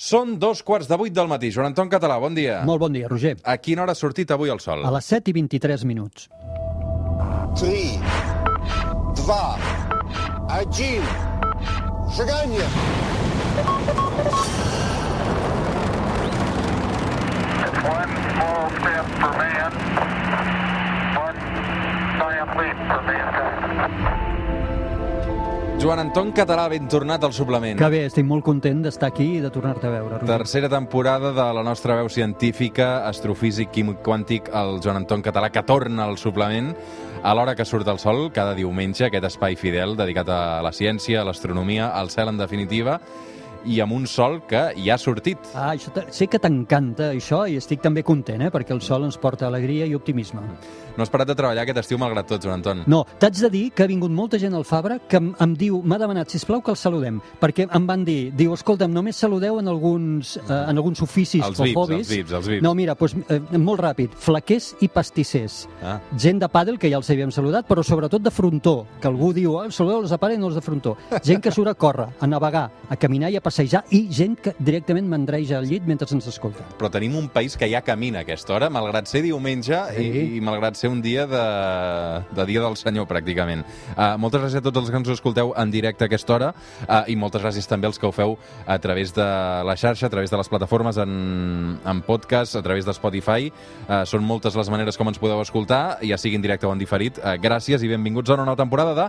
Són dos quarts de vuit del matí. Joan Anton Català, bon dia. Molt bon dia, Roger. A quina hora ha sortit avui el sol? A les 7 i 23 minuts. 3, 2, 1, seganya! One small step for man, one giant leap for mankind. Joan Anton Català, ben tornat al suplement. Que bé, estic molt content d'estar aquí i de tornar-te a veure, Roger. Tercera temporada de la nostra veu científica, astrofísic, químic quàntic, el Joan Anton Català, que torna al suplement a l'hora que surt el sol, cada diumenge, aquest espai fidel dedicat a la ciència, a l'astronomia, al cel en definitiva, i amb un sol que ja ha sortit. Ah, això sé que t'encanta, això, i estic també content, eh, perquè el sol ens porta alegria i optimisme. No has parat de treballar aquest estiu malgrat tot, Joan Anton. No, t'haig de dir que ha vingut molta gent al Fabra que em, em diu, m'ha demanat, si plau que el saludem, perquè em van dir, diu, escolta'm, només saludeu en alguns, eh, en alguns oficis Els o VIPs, hobbies. els VIPs, els VIPs. No, mira, doncs, eh, molt ràpid, flaquers i pastissers. Ah. Gent de pàdel, que ja els havíem saludat, però sobretot de frontó, que algú diu, oh, saludeu els de pàdel i no els de frontó. Gent que surt a córrer, a navegar, a caminar i a passejar, i gent que directament mandreja al llit mentre ens escolta. Però tenim un país que ja camina a aquesta hora, malgrat ser diumenge Sí. i, i malgrat ser un dia de, de dia del senyor, pràcticament. Uh, moltes gràcies a tots els que ens escolteu en directe a aquesta hora uh, i moltes gràcies també als que ho feu a través de la xarxa, a través de les plataformes en, en podcast, a través de Spotify. Uh, són moltes les maneres com ens podeu escoltar, ja sigui en directe o en diferit. Uh, gràcies i benvinguts a una nova temporada de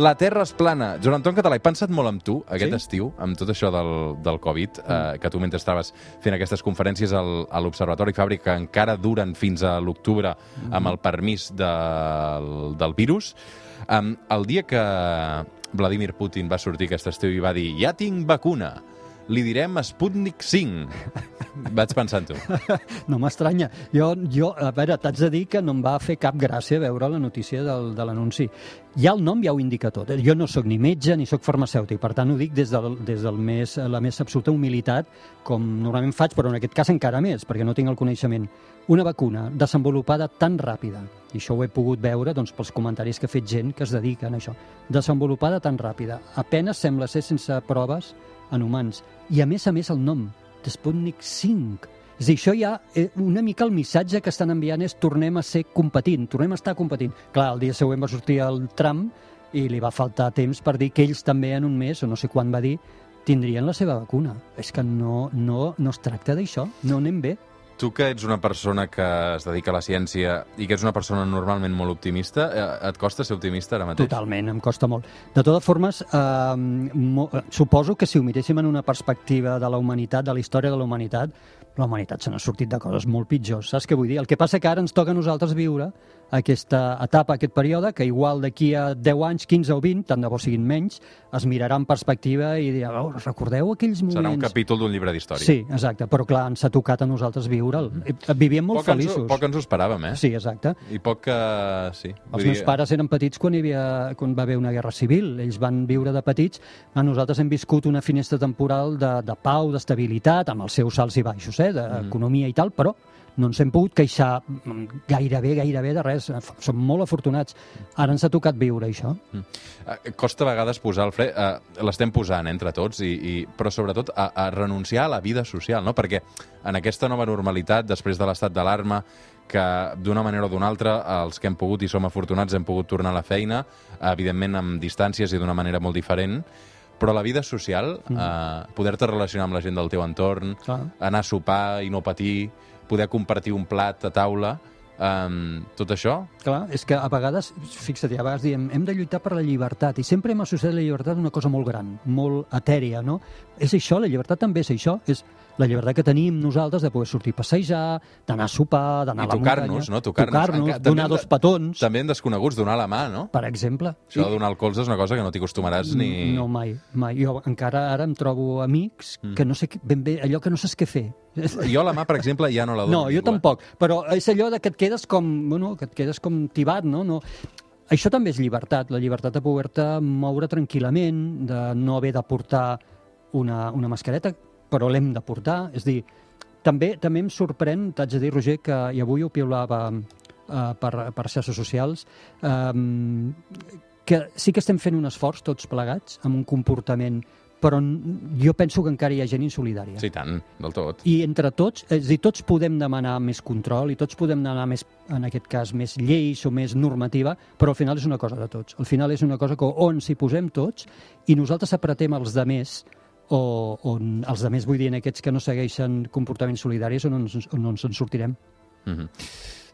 La Terra és plana. Joan Anton Català, he pensat molt en tu aquest Sí? estiu, amb tot això del, del Covid, eh, que tu mentre estaves fent aquestes conferències al, a l'Observatori Fàbric, que encara duren fins a l'octubre amb el permís del, del virus, um, el dia que Vladimir Putin va sortir aquest estiu i va dir ja tinc vacuna, li direm Sputnik 5. Vaig pensar en tu. No m'estranya. Jo, jo, a veure, t'haig de dir que no em va fer cap gràcia veure la notícia del, de l'anunci. Ja el nom ja ho indica tot. Jo no sóc ni metge ni sóc farmacèutic, per tant ho dic des, del, des del més, la més absoluta humilitat, com normalment faig, però en aquest cas encara més, perquè no tinc el coneixement. Una vacuna desenvolupada tan ràpida, i això ho he pogut veure doncs, pels comentaris que ha fet gent que es dediquen a això, desenvolupada tan ràpida, apenes sembla ser sense proves en humans. I a més a més el nom, de Sputnik 5. És dir, això ja, eh, una mica el missatge que estan enviant és tornem a ser competint, tornem a estar competint. Clar, el dia següent va sortir el Trump i li va faltar temps per dir que ells també en un mes, o no sé quan va dir, tindrien la seva vacuna. És que no, no, no es tracta d'això, no anem bé. Tu que ets una persona que es dedica a la ciència i que ets una persona normalment molt optimista, eh, et costa ser optimista ara mateix? Totalment, em costa molt. De totes formes, eh, suposo que si ho miréssim en una perspectiva de la humanitat, de la història de la humanitat, la humanitat se n'ha sortit de coses molt pitjors. Saps què vull dir? El que passa que ara ens toca a nosaltres viure aquesta etapa, aquest període, que igual d'aquí a 10 anys, 15 o 20, tant de bo siguin menys, es mirarà en perspectiva i dirà, oh, recordeu aquells moments... Serà un capítol d'un llibre d'història. Sí, exacte, però clar, ens ha tocat a nosaltres viure'l. Vivíem molt poc ens, feliços. ho- poc ens ho esperàvem, eh? Sí, exacte. I poc que... Sí. Els meus pares eren petits quan, hi havia, quan va haver una guerra civil. Ells van viure de petits. A nosaltres hem viscut una finestra temporal de, de pau, d'estabilitat, amb els seus salts i baixos, eh, d'economia i tal, però no ens hem pogut queixar mm, gairebé, gairebé de res. Som molt afortunats. Ara ens ha tocat viure això. Eh, Costa a vegades posar el fre, eh, l'estem posant entre tots, i, i, però sobretot a, a renunciar a la vida social, no? perquè en aquesta nova normalitat, després de l'estat d'alarma, que d'una manera o d'una altra, els que hem pogut i som afortunats hem pogut tornar a la feina, evidentment amb distàncies i d'una manera molt diferent, però la vida social, eh, poder-te relacionar amb la gent del teu entorn, Clar. anar a sopar i no patir, poder compartir un plat a taula, eh, tot això Clar, és que a vegades, fixa't, a vegades diem hem de lluitar per la llibertat i sempre hem associat la llibertat a una cosa molt gran, molt etèria, no? És això, la llibertat també és això, és la llibertat que tenim nosaltres de poder sortir a passejar, d'anar a sopar, d'anar I a la muntanya, no? Tocar-nos. tocar-nos també donar dos petons, també en desconeguts, donar la mà, no? per exemple. Això de donar el colze és una cosa que no t'hi acostumaràs ni... No, mai, mai. Jo encara ara em trobo amics que no sé ben bé, allò que no saps què fer. Jo la mà, per exemple, ja no la dono. No, jo ningú, eh? tampoc. Però és allò de que et quedes com, bueno, que et quedes com tibat, no? no això també és llibertat, la llibertat de poder-te moure tranquil·lament, de no haver de portar una, una mascareta, però l'hem de portar. És dir, també, també em sorprèn, t'haig de dir, Roger, que i avui ho piulava eh, per, per xarxes socials, eh, que sí que estem fent un esforç tots plegats amb un comportament però jo penso que encara hi ha gent insolidària. Sí, tant, del tot. I entre tots, és dir, tots podem demanar més control i tots podem demanar més, en aquest cas, més lleis o més normativa, però al final és una cosa de tots. Al final és una cosa que on s'hi posem tots i nosaltres apretem els de més o on els més, vull dir, en aquests que no segueixen comportaments solidaris on, ens, on ens en sortirem. Mhm.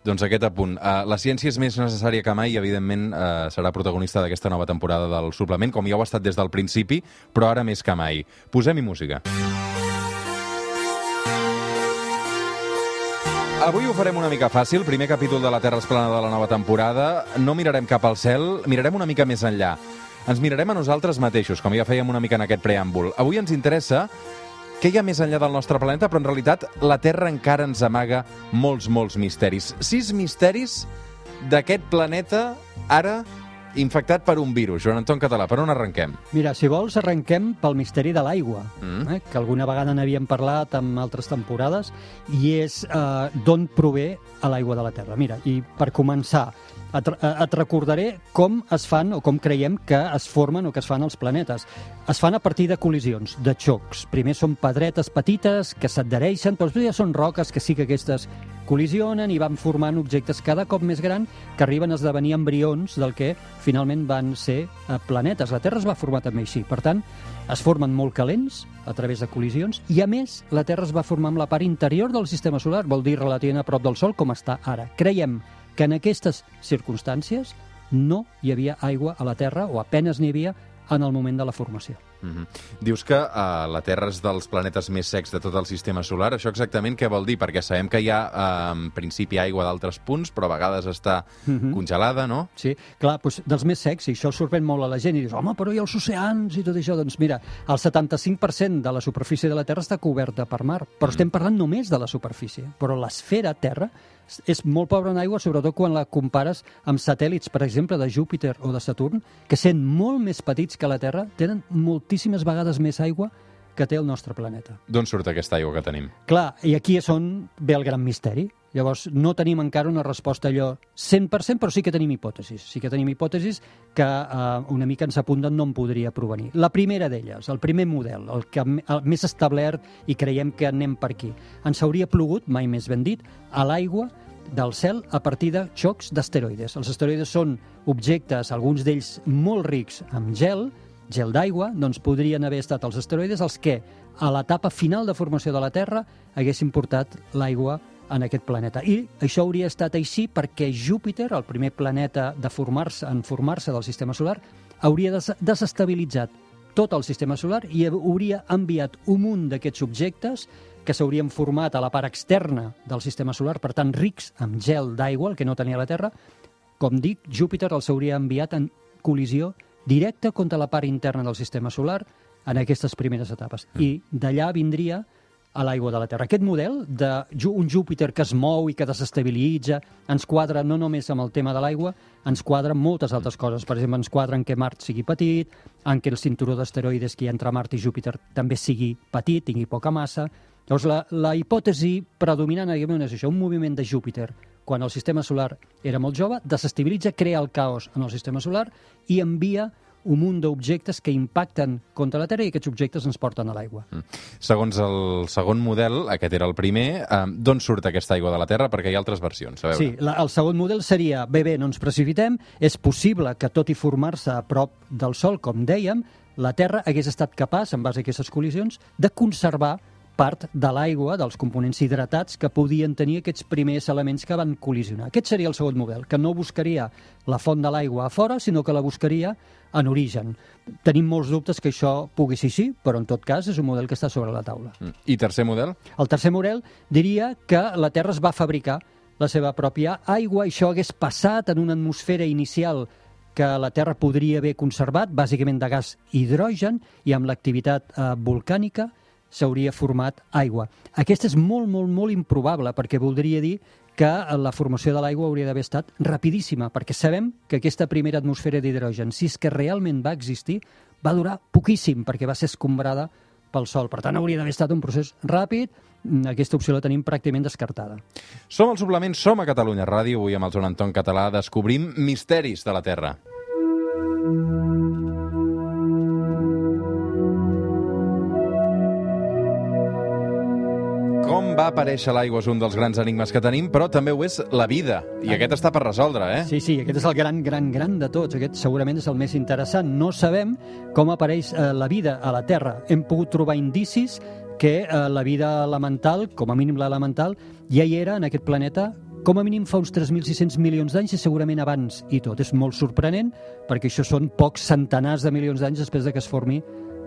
Doncs aquest apunt. Uh, la ciència és més necessària que mai i, evidentment, uh, serà protagonista d'aquesta nova temporada del suplement, com ja ho ha estat des del principi, però ara més que mai. Posem-hi música. Avui ho farem una mica fàcil. Primer capítol de la Terra Esplana de la nova temporada. No mirarem cap al cel, mirarem una mica més enllà. Ens mirarem a nosaltres mateixos, com ja fèiem una mica en aquest preàmbul. Avui ens interessa què hi ha més enllà del nostre planeta, però en realitat la Terra encara ens amaga molts, molts misteris. Sis misteris d'aquest planeta ara infectat per un virus. Joan Anton Català, per on arrenquem? Mira, si vols, arrenquem pel misteri de l'aigua, Mm. eh, que alguna vegada n'havíem parlat en altres temporades, i és eh, d'on prové a l'aigua de la Terra. Mira, i per començar, et, eh, et recordaré com es fan o com creiem que es formen o que es fan els planetes. Es fan a partir de col·lisions, de xocs. Primer són pedretes petites que s'adhereixen, però després ja són roques que sí que aquestes col·lisionen i van formant objectes cada cop més grans que arriben a esdevenir embrions del que finalment van ser eh, planetes. La Terra es va formar també així. Per tant, es formen molt calents a través de col·lisions i, a més, la Terra es va formar amb la part interior del sistema solar, vol dir relativament a prop del Sol, com està ara. Creiem que en aquestes circumstàncies no hi havia aigua a la Terra, o apenes n'hi havia, en el moment de la formació. Mm -hmm. Dius que uh, la Terra és dels planetes més secs de tot el sistema solar. Això exactament què vol dir? Perquè sabem que hi ha, uh, en principi, aigua d'altres punts, però a vegades està Mhm. congelada, no? Sí, clar, doncs, dels més secs, i això sorprèn molt a la gent, i dius, home, però hi ha els oceans i tot això. Doncs mira, el 75% de la superfície de la Terra està coberta per mar, però estem parlant només de la superfície. Però l'esfera Terra és molt pobra en aigua, sobretot quan la compares amb satèl·lits, per exemple, de Júpiter o de Saturn, que sent molt més petits que la Terra, tenen moltíssimes vegades més aigua que té el nostre planeta. D'on surt aquesta aigua que tenim? Clar, i aquí és on ve el gran misteri. Llavors, no tenim encara una resposta allò 100%, però sí que tenim hipòtesis. Sí que tenim hipòtesis que eh, una mica ens apunten d'on podria provenir. La primera d'elles, el primer model, el, que, el més establert i creiem que anem per aquí. Ens hauria plogut, mai més ben dit, a l'aigua del cel a partir de xocs d'asteroides. Els asteroides són objectes, alguns d'ells molt rics amb gel, gel d'aigua, doncs podrien haver estat els asteroides els que a l'etapa final de formació de la Terra haguessin portat l'aigua en aquest planeta. I això hauria estat així perquè Júpiter, el primer planeta de formar-se en formar-se del sistema solar, hauria des desestabilitzat tot el sistema solar i hauria enviat un munt d'aquests objectes que s'haurien format a la part externa del sistema solar, per tant rics amb gel d'aigua, el que no tenia la Terra, com dic, Júpiter els hauria enviat en col·lisió directa contra la part interna del sistema solar en aquestes primeres etapes. I d'allà vindria a l'aigua de la Terra. Aquest model d'un Júpiter que es mou i que desestabilitza ens quadra no només amb el tema de l'aigua, ens quadra moltes altres coses. Per exemple, ens quadra en què Mart sigui petit, en què el cinturó d'asteroides que hi ha entre Mart i Júpiter també sigui petit, tingui poca massa. Llavors, la, la hipòtesi predominant és això, un moviment de Júpiter quan el sistema solar era molt jove, desestabilitza, crea el caos en el sistema solar i envia un munt d'objectes que impacten contra la Terra i aquests objectes ens porten a l'aigua. Mm. Segons el segon model, aquest era el primer, eh, d'on surt aquesta aigua de la Terra? Perquè hi ha altres versions. A veure. Sí, la, el segon model seria, bé, bé, no ens precipitem, és possible que tot i formar-se a prop del Sol, com dèiem, la Terra hagués estat capaç, en base a aquestes col·lisions, de conservar part de l'aigua, dels components hidratats que podien tenir aquests primers elements que van col·lisionar. Aquest seria el segon model, que no buscaria la font de l'aigua a fora, sinó que la buscaria en origen. Tenim molts dubtes que això pugui ser així, però en tot cas és un model que està sobre la taula. Mm. I tercer model? El tercer model diria que la Terra es va fabricar la seva pròpia aigua i això hagués passat en una atmosfera inicial que la Terra podria haver conservat, bàsicament de gas hidrogen, i amb l'activitat eh, volcànica s'hauria format aigua. Aquesta és molt, molt, molt improbable, perquè voldria dir que la formació de l'aigua hauria d'haver estat rapidíssima, perquè sabem que aquesta primera atmosfera d'hidrogen, si és que realment va existir, va durar poquíssim, perquè va ser escombrada pel Sol. Per tant, hauria d'haver estat un procés ràpid, aquesta opció la tenim pràcticament descartada. Som al suplement, som a Catalunya Ràdio, avui amb el Joan Anton Català descobrim misteris de la Terra. Aparèixer l'aigua és un dels grans enigmes que tenim, però també ho és la vida, i aquest està per resoldre, eh? Sí, sí, aquest és el gran, gran, gran de tots. Aquest segurament és el més interessant. No sabem com apareix eh, la vida a la Terra. Hem pogut trobar indicis que eh, la vida elemental, com a mínim l'elemental, ja hi era en aquest planeta com a mínim fa uns 3.600 milions d'anys i segurament abans i tot. És molt sorprenent perquè això són pocs centenars de milions d'anys després de que es formi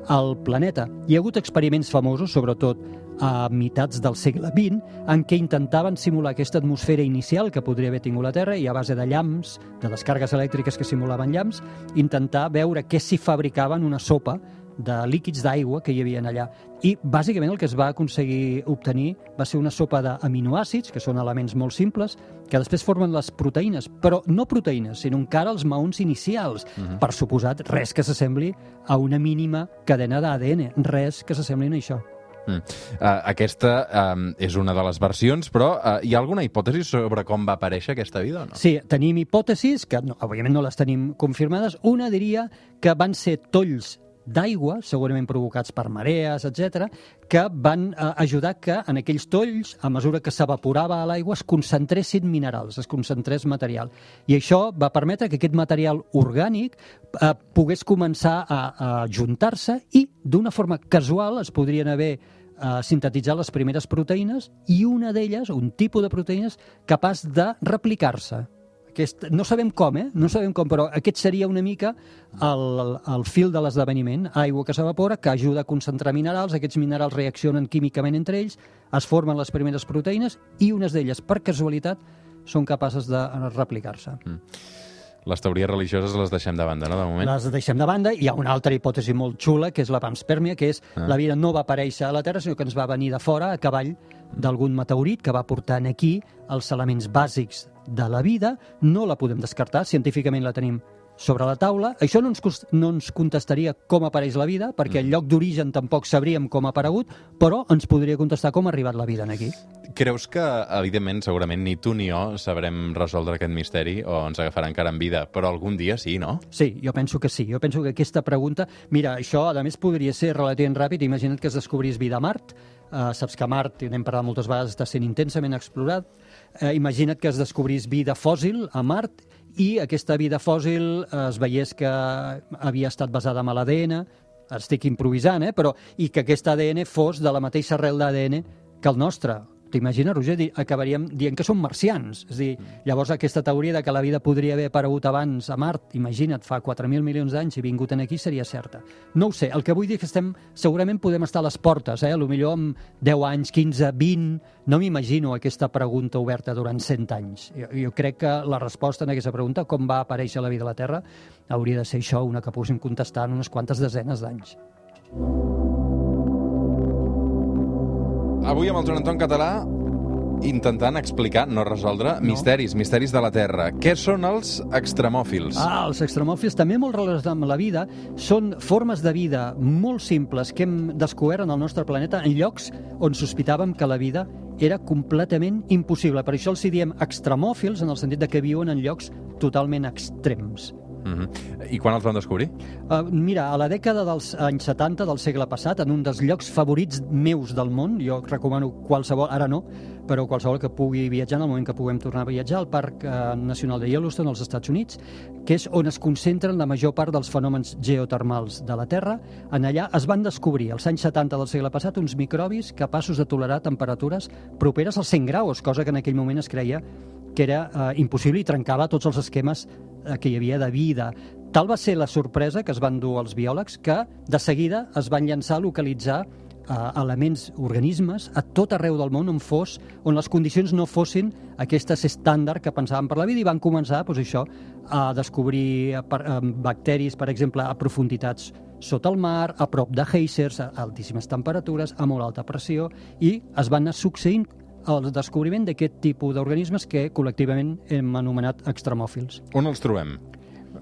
el planeta. Hi ha hagut experiments famosos, sobretot a mitats del segle XX, en què intentaven simular aquesta atmosfera inicial que podria haver tingut la Terra i a base de llamps, de descargues elèctriques que simulaven llamps, intentar veure què s'hi fabricava en una sopa de líquids d'aigua que hi havia allà. I bàsicament el que es va aconseguir obtenir va ser una sopa d'aminoàcids, que són elements molt simples, que després formen les proteïnes, però no proteïnes, sinó encara els maons inicials. Uh -huh. Per suposat, res que s'assembli a una mínima cadena d'ADN, res que s'assembli a això. Mm. Uh, aquesta um, és una de les versions, però uh, hi ha alguna hipòtesi sobre com va aparèixer aquesta vida o no? Sí, tenim hipòtesis, que no, òbviament no les tenim confirmades. Una diria que van ser tolls d'aigua, segurament provocats per marees, etc, que van eh, ajudar que en aquells tolls, a mesura que s'evaporava a l'aigua, es concentressin minerals, es concentrés material. I això va permetre que aquest material orgànic eh, pogués començar a, a juntar-se i, d'una forma casual, es podrien haver eh, sintetitzat les primeres proteïnes i una d'elles, un tipus de proteïnes, capaç de replicar-se. Aquest, no sabem com, eh? No sabem com, però aquest seria una mica el, el fil de l'esdeveniment. Aigua que s'evapora, que ajuda a concentrar minerals, aquests minerals reaccionen químicament entre ells, es formen les primeres proteïnes i unes d'elles, per casualitat, són capaces de replicar-se. Mm. Les teories religioses les deixem de banda, no, de moment? Les deixem de banda. Hi ha una altra hipòtesi molt xula, que és la panspermia, que és ah. la vida no va aparèixer a la Terra, sinó que ens va venir de fora, a cavall d'algun meteorit que va portar aquí els elements bàsics de la vida, no la podem descartar, científicament la tenim sobre la taula. Això no ens, no ens contestaria com apareix la vida, perquè el lloc d'origen tampoc sabríem com ha aparegut, però ens podria contestar com ha arribat la vida aquí. Creus que, evidentment, segurament ni tu ni jo sabrem resoldre aquest misteri o ens agafarà encara en vida, però algun dia sí, no? Sí, jo penso que sí. Jo penso que aquesta pregunta... Mira, això, a més, podria ser relativament ràpid. Imagina't que es descobrís vida a Mart. Uh, saps que Mart, n'hem parlat moltes vegades, està sent intensament explorat. Uh, imagina't que es descobrís vida fòssil a Mart i aquesta vida fòssil eh, es veiés que havia estat basada en l'ADN, estic improvisant, eh? però, i que aquest ADN fos de la mateixa arrel d'ADN que el nostre. T'imagines, Roger, acabaríem dient que som marcians. És dir, llavors aquesta teoria de que la vida podria haver aparegut abans a Mart, imagina't, fa 4.000 milions d'anys i vingut en aquí, seria certa. No ho sé, el que vull dir és que estem, segurament podem estar a les portes, eh? millor amb 10 anys, 15, 20... No m'imagino aquesta pregunta oberta durant 100 anys. Jo, jo crec que la resposta en aquesta pregunta, com va aparèixer la vida a la Terra, hauria de ser això, una que posin contestar en unes quantes desenes d'anys. Avui amb el Joan Anton Català intentant explicar, no resoldre, no. misteris, misteris de la Terra. Què són els extremòfils? Ah, els extremòfils, també molt relacionats amb la vida, són formes de vida molt simples que hem descobert en el nostre planeta en llocs on sospitàvem que la vida era completament impossible. Per això els diem extremòfils, en el sentit de que viuen en llocs totalment extrems. Uh -huh. I quan els van descobrir? Uh, mira, a la dècada dels anys 70 del segle passat, en un dels llocs favorits meus del món, jo recomano qualsevol, ara no, però qualsevol que pugui viatjar en el moment que puguem tornar a viatjar, al Parc uh, Nacional de Yellowstone als Estats Units, que és on es concentren la major part dels fenòmens geotermals de la Terra. En allà es van descobrir, als anys 70 del segle passat, uns microbis capaços de tolerar temperatures properes als 100 graus, cosa que en aquell moment es creia que era eh, impossible i trencava tots els esquemes eh, que hi havia de vida. Tal va ser la sorpresa que es van dur els biòlegs que de seguida es van llançar a localitzar eh, elements, organismes, a tot arreu del món on fos, on les condicions no fossin aquestes estàndard que pensaven per la vida i van començar doncs, això, a descobrir eh, per, eh, bacteris, per exemple, a profunditats sota el mar, a prop de geysers, a altíssimes temperatures, a molt alta pressió, i es van anar succeint el descobriment d'aquest tipus d'organismes que col·lectivament hem anomenat extremòfils. On els trobem?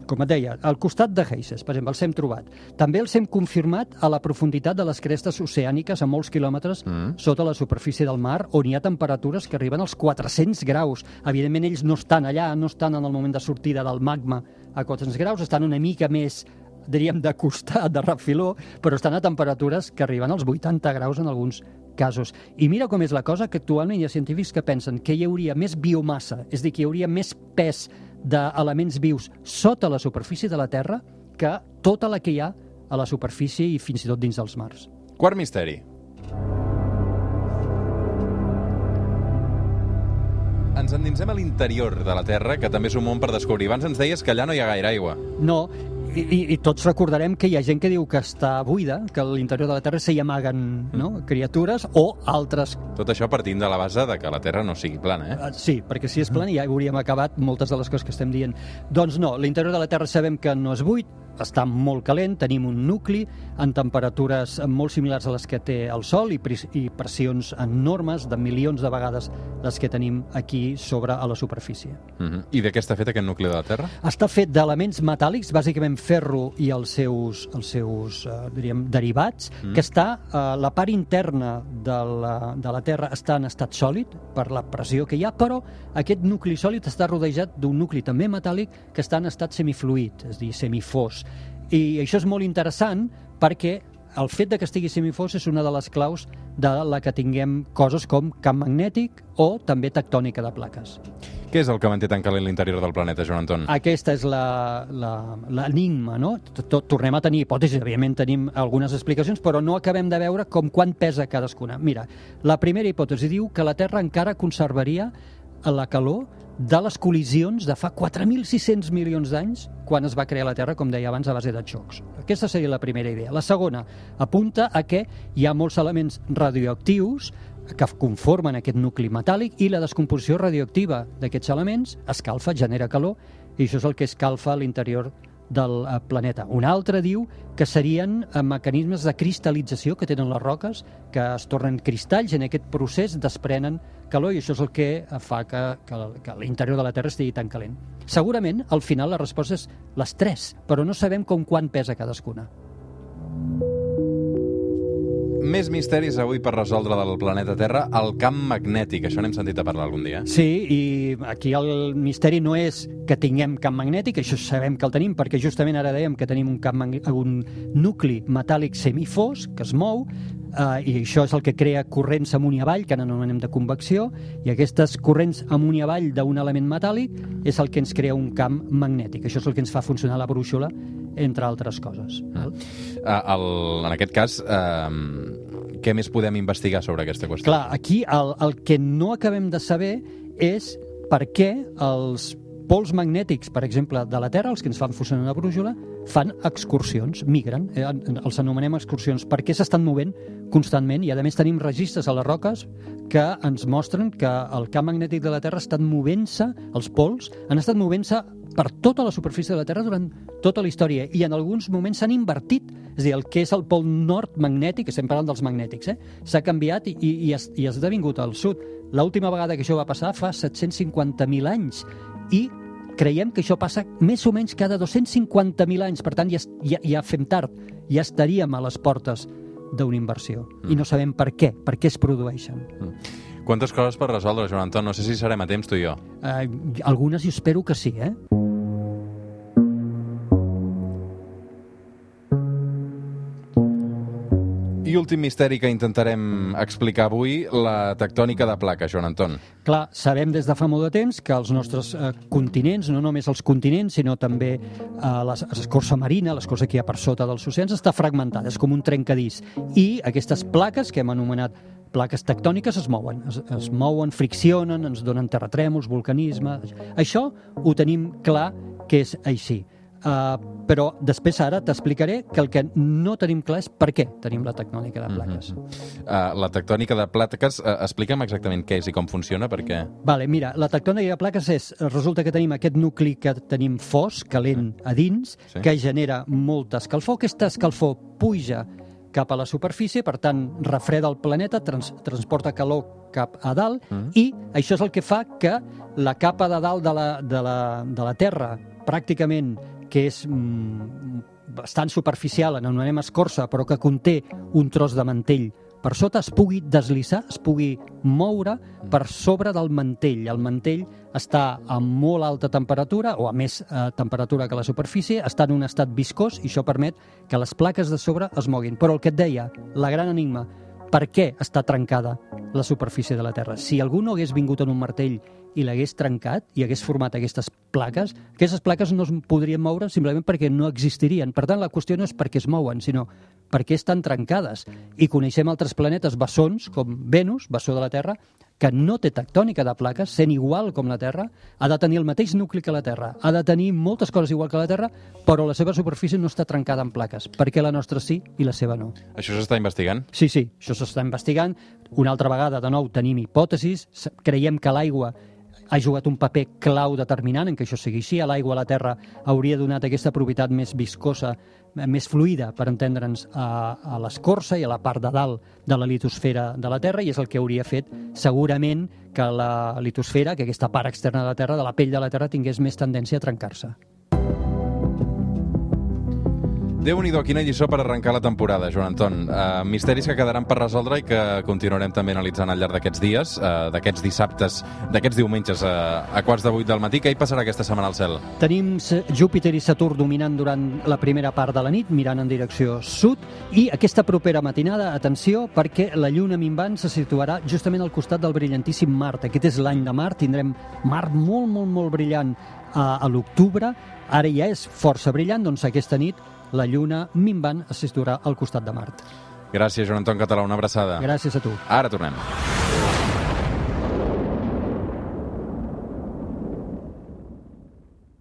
Com et deia, al costat de Heises, per exemple, els hem trobat. També els hem confirmat a la profunditat de les crestes oceàniques a molts quilòmetres mm. sota la superfície del mar, on hi ha temperatures que arriben als 400 graus. Evidentment, ells no estan allà, no estan en el moment de sortida del magma a 400 graus, estan una mica més diríem, de costat, de refiló, però estan a temperatures que arriben als 80 graus en alguns casos. I mira com és la cosa, que actualment hi ha científics que pensen que hi hauria més biomassa, és dir, que hi hauria més pes d'elements vius sota la superfície de la Terra que tota la que hi ha a la superfície i fins i tot dins dels mars. Quart misteri. Ens endinsem a l'interior de la Terra, que també és un món per descobrir. Abans ens deies que allà no hi ha gaire aigua. No, i, i, i tots recordarem que hi ha gent que diu que està buida, que a l'interior de la Terra s'hi amaguen no? criatures o altres Tot això partint de la base de que la Terra no sigui plana, eh? Eh, Sí, perquè si és plana ja hauríem acabat moltes de les coses que estem dient. Doncs no, l'interior de la Terra sabem que no és buit, està molt calent, tenim un nucli en temperatures molt similars a les que té el Sol i, i pressions enormes de milions de vegades les que tenim aquí sobre a la superfície. Uh -huh. I de què està fet aquest nucli de la Terra? Està fet d'elements metàl·lics, bàsicament ferro i els seus, els seus eh, diríem, derivats, mm. que està a la part interna de la, de la Terra està en estat sòlid per la pressió que hi ha, però aquest nucli sòlid està rodejat d'un nucli també metàl·lic que està en estat semifluid, és a dir, semifós. I això és molt interessant perquè el fet de que estigui semifós és una de les claus de la que tinguem coses com camp magnètic o també tectònica de plaques. Què és el que manté tan calent l'interior del planeta, Joan Anton? Aquesta és la- la- l'enigma, no? T- t- Tornem a tenir hipòtesis, evidentment tenim algunes explicacions, però no acabem de veure com quan pesa cadascuna. Mira, la primera hipòtesi diu que la Terra encara conservaria la calor de les col·lisions de fa 4.600 milions d'anys quan es va crear la Terra, com deia abans, a base de xocs. Aquesta seria la primera idea. La segona apunta a que hi ha molts elements radioactius que conformen aquest nucli metàl·lic i la descomposició radioactiva d'aquests elements escalfa, genera calor, i això és el que escalfa l'interior del eh, planeta. Un altre diu que serien eh, mecanismes de cristal·lització que tenen les roques, que es tornen cristalls i en aquest procés desprenen calor i això és el que eh, fa que, que, que l'interior de la Terra estigui tan calent. Segurament, al final, la resposta és les tres, però no sabem com quan pesa cadascuna. Més misteris avui per resoldre del planeta Terra, el camp magnètic. Això n'hem sentit a parlar algun dia. Sí, i aquí el misteri no és que tinguem camp magnètic, això sabem que el tenim, perquè justament ara dèiem que tenim un, camp un nucli metàl·lic semifós que es mou, eh, i això és el que crea corrents amunt i avall, que anomenem de convecció, i aquestes corrents amunt i avall d'un element metàl·lic és el que ens crea un camp magnètic. Això és el que ens fa funcionar la brúixola, entre altres coses. val? Uh, el, en aquest cas, uh, què més podem investigar sobre aquesta qüestió? Clar, aquí el, el que no acabem de saber és per què els pols magnètics, per exemple, de la Terra, els que ens fan funcionar la brúixola, fan excursions, migren, eh, els anomenem excursions, perquè s'estan movent constantment i a més tenim registres a les roques que ens mostren que el camp magnètic de la Terra ha estat movent-se, els pols han estat movent-se per tota la superfície de la Terra durant tota la història i en alguns moments s'han invertit, és dir, el que és el pol nord magnètic, estem parlant dels magnètics, eh? s'ha canviat i, i, i, has, i ha esdevingut al sud. L'última vegada que això va passar fa 750.000 anys i creiem que això passa més o menys cada 250.000 anys, per tant ja, es- ja, ja fem tard, ja estaríem a les portes d'una inversió i no sabem per què, per què es produeixen. Quantes coses per resoldre, Joan Anton? No sé si serem a temps, tu i jo. Eh, algunes jo espero que sí, eh? I últim misteri que intentarem explicar avui, la tectònica de plaques, Joan Anton. Clar, sabem des de fa molt de temps que els nostres eh, continents, no només els continents, sinó també eh, les- l'escorça marina, l'escorça que hi ha per sota dels oceans, està fragmentada, és com un trencadís. I aquestes plaques, que hem anomenat plaques tectòniques, es mouen, es, es mouen, friccionen, ens donen terratrèmols, vulcanisme... Això ho tenim clar que és així. Uh, però després ara t'explicaré que el que no tenim clar és per què tenim la tectònica de plaques. Uh, la tectònica de plaques, uh, explica'm exactament què és i com funciona, perquè... Vale, mira, la tectònica de plaques és, resulta que tenim aquest nucli que tenim fos, calent a dins, Sí. que genera molta escalfor. Aquesta escalfor puja cap a la superfície, per tant, refreda el planeta, trans transporta calor cap a dalt, Mm. i això és el que fa que la capa de dalt de la, de la, de la Terra, pràcticament, que és mm, bastant superficial, en anomenem escorça, però que conté un tros de mantell per sota es pugui deslissar, es pugui moure per sobre del mantell. El mantell està a molt alta temperatura o a més eh, temperatura que la superfície, està en un estat viscós i això permet que les plaques de sobre es moguin. Però el que et deia, la gran enigma, per què està trencada la superfície de la Terra? Si algú no hagués vingut en un martell i l'hagués trencat i hagués format aquestes plaques, aquestes plaques no es podrien moure simplement perquè no existirien. Per tant, la qüestió no és per què es mouen, sinó per què estan trencades. I coneixem altres planetes bessons, com Venus, bessó de la Terra, que no té tectònica de plaques, sent igual com la Terra, ha de tenir el mateix nucli que la Terra, ha de tenir moltes coses igual que la Terra, però la seva superfície no està trencada en plaques. Per què la nostra sí i la seva no? Això s'està investigant? Sí, sí, això s'està investigant. Una altra vegada, de nou, tenim hipòtesis. Creiem que l'aigua ha jugat un paper clau determinant en que això sigui així. A l'aigua a la Terra hauria donat aquesta propietat més viscosa, més fluida, per entendre'ns, a, a l'escorça i a la part de dalt de la litosfera de la Terra, i és el que hauria fet segurament que la litosfera, que aquesta part externa de la Terra, de la pell de la Terra, tingués més tendència a trencar-se. Déu-n'hi-do, quina lliçó per arrencar la temporada, Joan Anton. Uh, misteris que quedaran per resoldre i que continuarem també analitzant al llarg d'aquests dies, uh, d'aquests dissabtes, d'aquests diumenges uh, a quarts de vuit del matí. Què hi passarà aquesta setmana al cel? Tenim Júpiter i Saturn dominant durant la primera part de la nit, mirant en direcció sud, i aquesta propera matinada, atenció, perquè la lluna minvant se situarà justament al costat del brillantíssim Mart. Aquest és l'any de Mart, tindrem Mart molt, molt, molt brillant a, a l'octubre, ara ja és força brillant, doncs aquesta nit la lluna minvant es situarà al costat de Mart. Gràcies, Joan Anton Català, una abraçada. Gràcies a tu. Ara tornem.